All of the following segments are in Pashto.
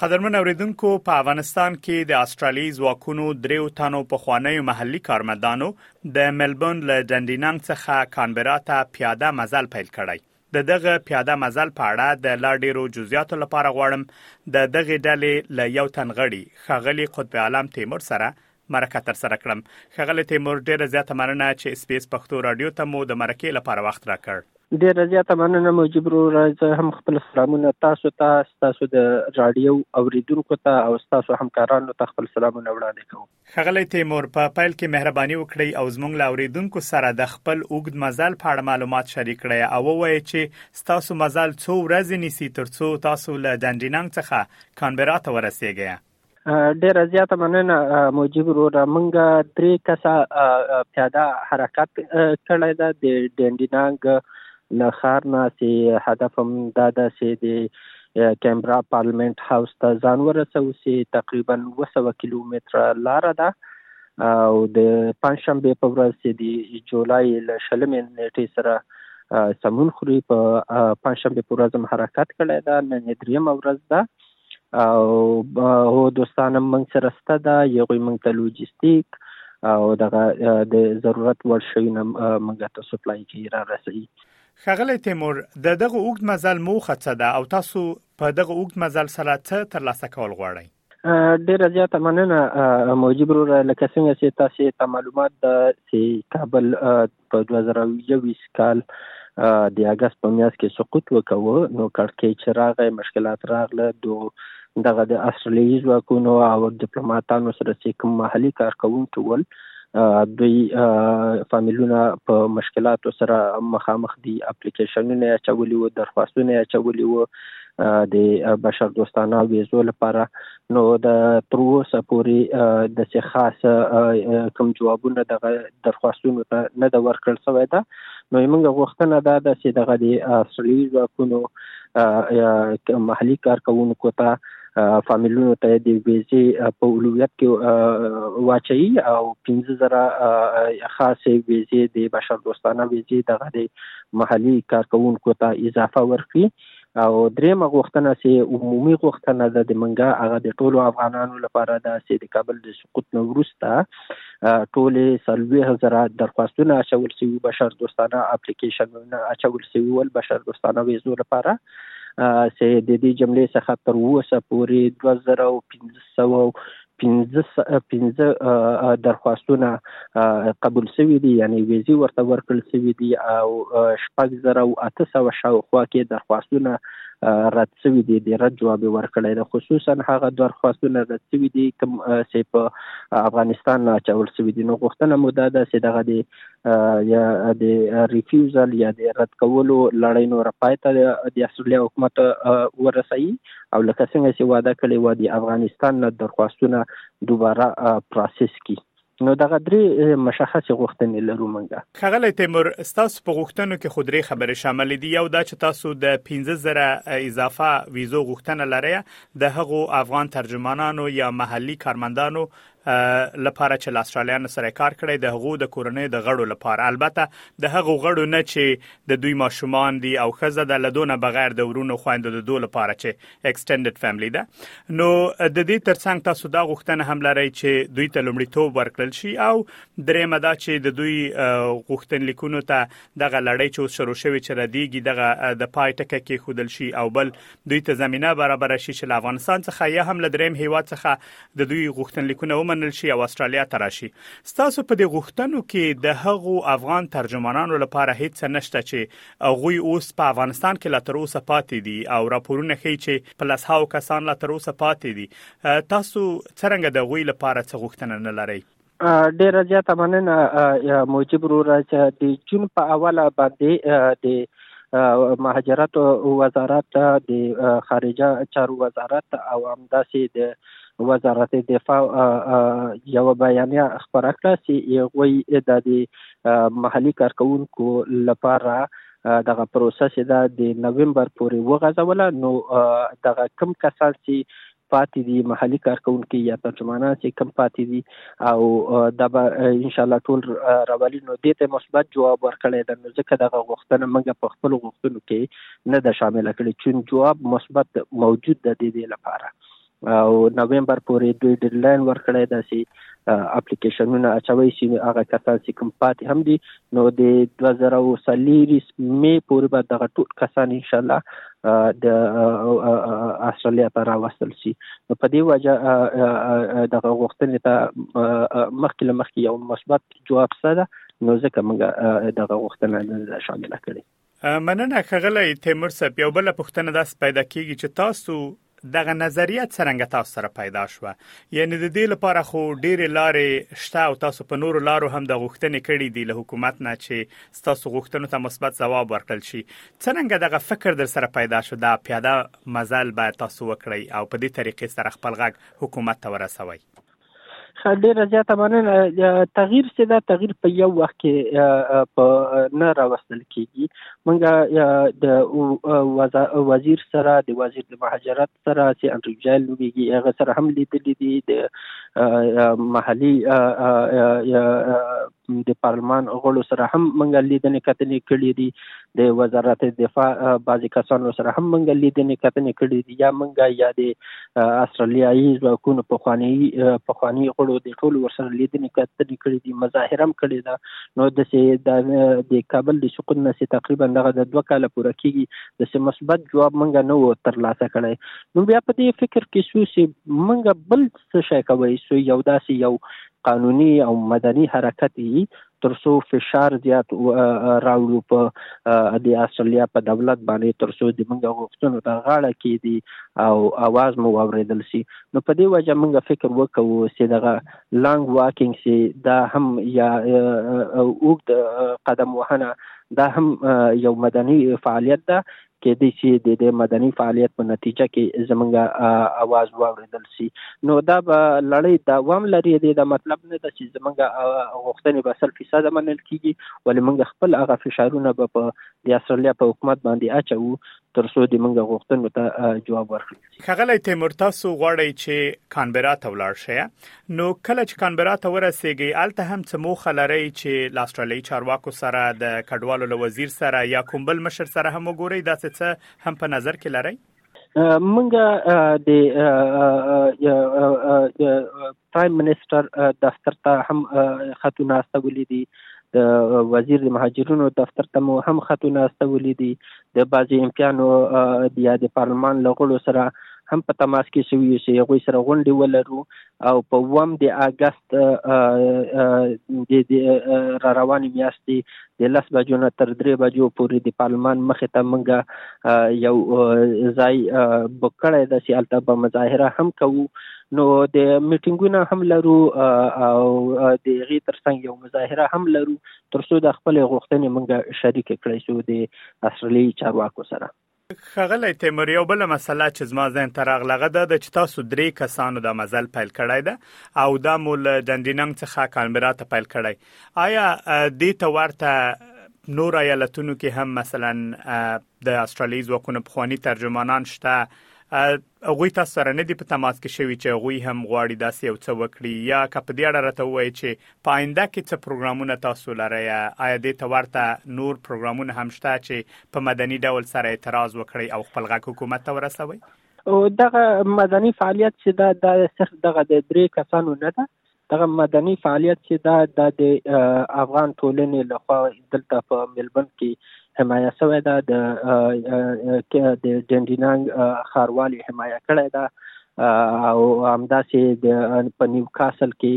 قدرمن اوریدونکو په افغانستان کې د استرالیي ځواکونو دریو تنو په خوانیو محلي کارمندانو د ملبورن له ډنډیننګ څخه کانبرا ته پیاده مزل پیل کړی د دغه پیاده مزل په اړه د لا ډیرو جزئیاتو لپاره غواړم د دغه ډلې له یو تن غړي خغلی قطب عالم تیمور سره مرکه ترسره کړم. ښاغلی تیمور ډېره زیاته مننه چې SBS پښتو راډیو ته مو د مرکې لپاره وخت راکړ. ډېره زیاته مننه مجیب وروره، زه هم خپل سلامونه تاسو ته، ستاسو د راډیو اوریدونکو ته او ستاسو همکارانو ته خپل سلامونه وړاندې کوم. ښاغلی تیمور، په پیل کې مهرباني وکړئ او زموږ له اوریدونکو سره د خپل اوږد مزل په اړه معلومات شریک کړئ او ووایئ چې ستاسو مزل څو ورځې نیسي ترڅو تاسو له دنډینانګ څخه کانبرا ته ورسېږئ. ډیره زیاته مننه موجب وروره مونږه درې کسه پیاده حرکت کړی ده د ډینډینانګ له ښار نه چې هدف هم دا ده چې د کیمبرا پارلمنت هاوس ته ځان ورسوو چې تقریبا اووه سوه کیلومتره لاره ده او د پنجشنبې په ورځ چې د جولای له شلمې نیټې سره سمون خوري په پنجشنبې په ورځ هم حرکت کړی ده نن یې درېیمه ورځ ده او هو دوستانم موږ سره سته ده یغوی موږ ته لوجستیک او دغه د ضرورت وړ شیونه موږ ته سپلای کوي را رسي ښاغلی تیمور د دغه اوږد مزل موخه څه ده او تاسو په دغه اوږد مزل سره څه ترلاسه کول غواړئ ډیره زیاته مننه موجب وروره لکه څنګه چې تاسو ته معلومات ده چې کابل په 2021 کال د اگست په میاشت کې سقوط وکاوه نو کړکۍ چې راغی مشکلات راغله دو دغه د استرالیي ځواکونو او ډیپلوماټانو سره چې کوم محلي کارکونکي ول دوی فامیلونه په مشکلاتو سره مخامخ دي اپلیکیشنونه اچولي وو درخواستونه اچولي وو د بشر دوستانه ویزو لپاره نو د تر اوسه پورې د څه خاص کوم جوابونه د درخواستونو ته نه د ورکړل شوی دا نو موږ غوښتنه دا ده چې دغه د سړي ځواکونو محلي کارکونکو ته فامیلونو ته د ویزې په اولویت کې واچي او 15000 خاصې ویزې د بشر دوستانه ویزې دغه د محلي کارکونکو ته اضافه ورکړي او دریمه غوښتنه سي عمومي غوښتنه ده د منګه هغه د ټولو افغانانو لپاره ده سي د کابل د سقوط نه وروسته ټول سلوي زره درخواستونه اچول سي بشر دوستانه اپلیکیشنونه اچول سي ول بشر دوستانه ویزو لپاره سي د دې جملې څخه تر اوسه پورې 2015 سوه او پنځه درخواستونه قبول شوي دي یعنی ویزې ورته ورکړل شوي دي او شپږ زره او اته سوه شاوخوا کې درخواستونه رد شوي دي د رد جواب یې ورکړی دی خصوصا هغه درخواستونه رد شوي دي کوم چې په افغانستان نه اچول شوي دي نو غوښتنه مو دا ده چې دغه د یا د ریفیوزل یا د رد کولو لړۍ نوره پای ته د استرالیا حکومت ورسوي او لکه څنګه چې وعده کړې و د افغانستان نه درخواستونه دوباره پروسس کی نو دغه درې مشخص غوښتنې لرو مونږه خغلی تیمور تاسو په غوښتنو کې خو درې خبرې شامل دي یو دا چې تاسو د 15000 اضافه ویزو غوښتنه لرئ د هغو افغان ترجمانانو یا محلي کارمندانو لپاره چې له استرالیانو سره کار کړی د هغو د کورنۍ د غړو لپاره البته د هغو غړو نه چې د دوی ماشومان دي او خزه د لدونه بغیر د ورونو خويندو د دوه لپاره چې ایکسټندډ فیملی ده نو د دې ترڅنګ تاسو دا غوښتنه هم لرئ چې دوی ته لومړیتوب ورکړل شي او درېمه دا چې د دوی غوښتنلیکونو ته دغه لړۍ چې شروع شوې چې ردیږي دغه د پای ټکه کې خودل شي او بل دوی ته زمينه برابره شي چې له افغانستان څخه یا هم له دریم هیواد څخه د دوی غوښتنلیکونه ومنل شي او استرالیا ته راشي ستاسو په دې غوښتنو کې د هغو افغان ترجمانانو لپاره هیڅ نشته چې غوي اوس په افغانستان کې لا تر اوسه پاتې دي او راپورونه ښیي چې په لسهاو کسان لا تر اوسه پاتې دي تاسو څنګه د غوي لپاره څه غوښتنه نه لرئ ډیره زیاته مننه موجب وروره چې د جون په اوله باندې د مهاجرت وزارت د خارجه چارو وزارت او همداسې د وزارت دفاع یو بیانیه خبره کړه چې هغوی د دې محلي کارکونکو لپاره دغه پروسه چې دا د نومبر پورې وغځوله نو دغه کم کسان چې پاتې دي محلي کارکونکي یا ترجمانان چې کم پاتې دي او دا به ان شاء الله ټول راولي نو دې ته مثبت جواب ورکړی ده نو ځکه دغه غوښتنه موږ په خپل غوښتنو کې نه ده شامل کړې چون جواب مثبت موجود ده د دې لپاره او نوومبر پورې دوی ډیډلاین ورکړی ده چې اپلیکیشنونه اچوي چې هغه کسان چې کوم پاتې هم دي نو د دوه زره او څلوېښت مې پورې به دغه ټول کسان انشاءالله د استرالیا ته راوستل شي نو په دې وجه دغه غوښتنې ته مخکې له مخکې یو مثبت جواب شته ده نو ځکه موږ دغه غوښتنه نه ده شامله کړې مننه خغلی تیمور صاحب یو بل پښتنه داس پیدا کیږي چې تاسو دغه نظریه څنګه تاسو سره پیدا شو یعنی د دې لپاره خو ډېر لارې شته او تاسو په نورو لارو هم د غوښتنې کړې دي له حکومت نه چې تاسو غوښتنو ته مثبت جواب ورکړل شي څنګه دغه فکر در سره پیدا شو دا پیاده مزل به تاسو وکړی او په دې طریقې سره خپل غږ حکومت ته ورسوي ښه ډیره زیاته مننه تغییر چې دا تغییر په یو وخت کې په نه راوستل کیږي مونږ د وزیر سره د وزیر د مهاجرت سره چې انډریو جایل نومېږي هغه سره هم لیدلې دي د محلي د پارلمان غړو سره هم منګه لیدنې کتنې کړې دي د وزارت دفاع بعضی کسانو سره هم منګه لیدنې کتنې کړې دي یا منګه یا د استرالیایي ځواکونو پخوانی پخوانی غړو د ټول ورسره لیدنې کتنې کړې دي مظاهره هم کړې ده نو د سي د کابل د سقوط نه سي تقریبا دغه د دوه کال پوره کیږي د سي مثبت جواب منګه نه و تر لاسه کړی نو بیا په دې فکر کې شو چې منګه بل څه شي کوي سو یو داسې یو قانوني او مدني حرکت یي تر څو فشار زیات راوړو په د استرالیا په دولت باندې تر څو د موږ غوښتنو ته غاړه کیدي او اواز مو واوریدل سي نو په دې وجه موږ فکر وکوو چې دغه لانګ واکینګ سي دا هم یا اوږد قدم وهنه دا هم یو مدني فعالیت ده کېدی شي د دې مدني فعالیت په نتیجه کې زمونږ اواز واورېدل شي نو دا به لړۍ دوام لري دې دا مطلب نه ده چې زمونږ غوښتنې به سل فیصده منل کېږي ولې مونږ خپل هغه فشارونه به په د استرالیا په حکومت باندې اچوو تر څو د مونږ غوښتنو ته جواب ورکړي. ښاغلی تیمور تاسو غواړئ چې کانبرا ته ولاړ شئ نو کله چې کانبرا ته ورسیږئ الته هم څه موخه لرئ چې له استرالیي چارواکو سره د کډوالو له وزیر سره یا کوم بل مشر سره هم وګورئ دا څه هم په نظر کې لرئ منګه د پرایم منسټر دفتر ته هم خطونه استولي دي د وزیر د مهاجرونو دفتر ته مو هم خطونه استولي دي د بعضې امپیانو یا د پارلمان له غړو سره هم په تماس کې شوي یو چې هغوی سره غونډې ولرو او په وم د اګست د را روانې میاشتې د لس بجو نه تر درې بجو پورې د پارلمان مخې ته موږ یو ځای بک کړی ده چې هلته به مظاهره هم کوو نو د میټینګونه هم لرو او د هغې ترڅنګ یو مظاهره هم لرو ترڅو د خپلې غوښتنې موږ شریکې کړی شو د اسټرالیي چارواکو سره ښاغلی تیمور یو بل مسله چې زما ذهن ته راغله هغه دا ده چې تاسو درې کسانو دا مزل پیل کړی ده او دا مو له دندیننګ څخه کانبرا ته پیل کړی آیا دې ته ورته نور ایالتونو کې هم مثلا د استرالیي ځواکونو پخوانی ترجمانان شته هغوی تاسو سره نه دي په تماس کې شوي چې هغوی هم غواړي داسې یو څه وکړي یا که په دې اړه راته ووایي چې په آینده کې څه پروګرامونه تاسو لرئ ایا دې ته ورته نور پروګرامونه هم شته چې په مدني ډول سره اعتراض وکړئ او خپل غږ حکومت ته ورسوئ او دغه مدني فعالیت چې دا د صرف دغه د درې کسانو نه ده دغه مدني فعالیت چې دا د افغان ټولنې لخوا دلته په ملبن کې حمایه شوی ده د د ډنډینانګ ښاروالي حمایه کړی ده او همداسې د په نیو کاسل کې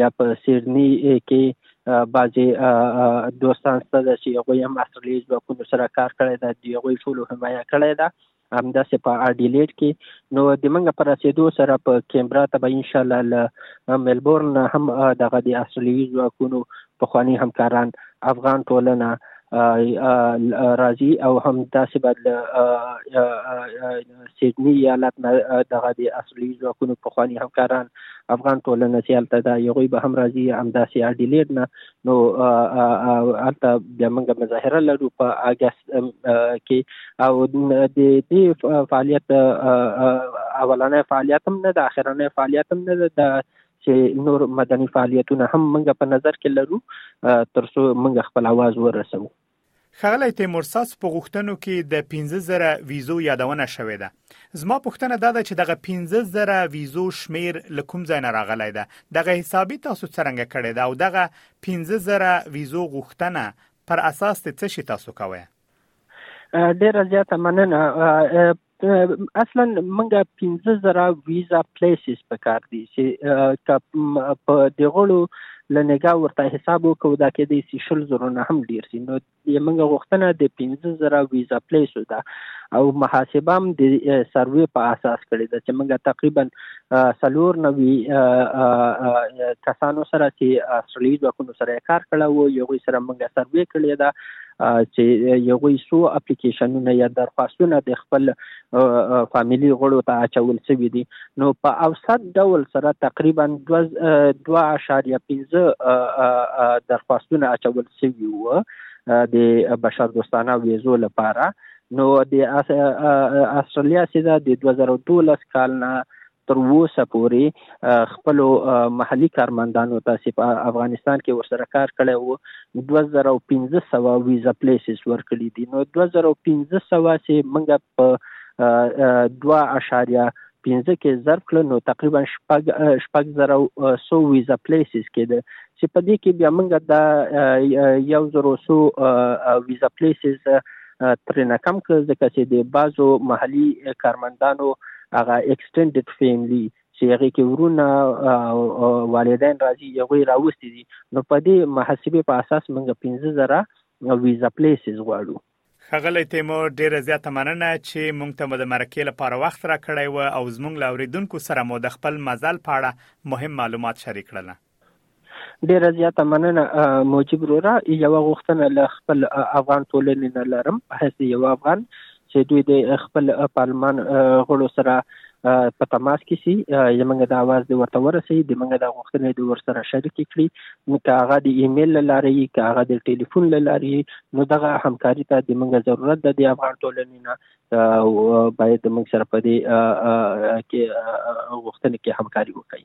یا په سیرنی کې بعضی دوستان ستاسو چې هغه هم اصلي ځواکونو سره کار کړی دا دی هغه ټول حمایه کړی دا همداسې په اډیلیډ کې نو د منګه پر رسیدو سره په کیمبرا ته به ان شاء الله له ملبورن هم دغه د استرالیوي ځواکونو پخوانی همکاران افغان ټولنه راځي او هم داسې بعد له سیدنی ایالت نه دغه د اصلي ځواکونو پخواني همکاران افغان ټولنه چې هلته ده هغوی به هم راځي همداسې اډیلېډ نه نو البته بیا موږ مظاهره لرو په اګست کې او د دې فعالیت اولنې فعالیت هم نه ده اخرنې فعالیت هم نه ده چې نور مدني فعالیتونه هم موږ په نظر کې لرو ترڅو موږ خپل आवाज ورسوو ښاغلی تیمور ستاسو په غوښتنو کې د 15000 ویزو یادونه شوې ده زما پوښتنه دا ده چې دغه 15000 ویزو شمیر له کوم ځای نه راغلی ده دغه حسابي تاسو څرنګه کړی ده او دغه 15000 ویزو غوښتنه پر اساس څه شي تاسو کوی ډیره زیاته مننه اصلا منګه 15 زره ویزا پلیسز په کار دي چې که په دغړو لنګا ورته حساب وکړو دا کې د سی شل زره نه هم ډیر سي نو یمنګه غوښتنه د 15 زره ویزا پلیسز ده او محاسبه هم د سروې په اساس کړی ده چې منګه تقریبا سلور نوي کسانو سره چې اصلي ځکونو سره کار کړو یو سره منګه سروې کړی ده چې یوه څو اپلیکیشنونه یا درخواستونه د خپل فامیلی غړو ته اچول شوي دي نو په اوسط ډول سره تقریبا 2.15 درخواستونه اچول شوي وو د بشر دوستانه ویزو لپاره نو د استرالیا سیده د 2012 کال نه تر اوسه پورې خپلو محلي کارمندانو ته چې په افغانستان کې ورسره کار کړی وو دوه زره او پنځه سوه ویزه پلیسز ورکړي دي نو دوه زره او پنځه سوه چې موږ په دوه اعشاریه پنځه کې ضرب کړل نو تقریبا شپږ شپږ زره او څو ویزه پلیسز کېده چې په دې کې بیا موږ د یو زرو څو ویزه پلیسز ترنه کم کړ ځکه چې د بعضو محلي کارمندانو هغه ایکسټینډډ فیملی چې هغه کې ورونه والدین راځي هغه راوستي دي نو په دې محاسبه په اساس موږ 15000 ویزا پلیسز غواړو خغلی تیمور ډیره زیاته مننه چې مونږ ته مو د مرکې لپاره وخت راکړی و او زمونږ له اوریدونکو سره مو د خپل مزل په اړه مهم معلومات شریک کړل. ډیره زیاته مننه موجب روره یوه غوښتنه له خپل افغان ټولنې نه لرم په حیث یو افغان چې دوی د خپل پارلمان غړو سره په تماس کې سي زمونږ د اواز د ورته ورسي د مونږ د غوښتنې د ورسره شریک کړي نو که هغه د ایمیل لاري که هغه د ټلیفون لاري نو دغه همکاري ته د مونږ ضرورت ده د افغان ټولنې نه باید مونږ سره په دې کې غوښتنې کې همکاري وکړي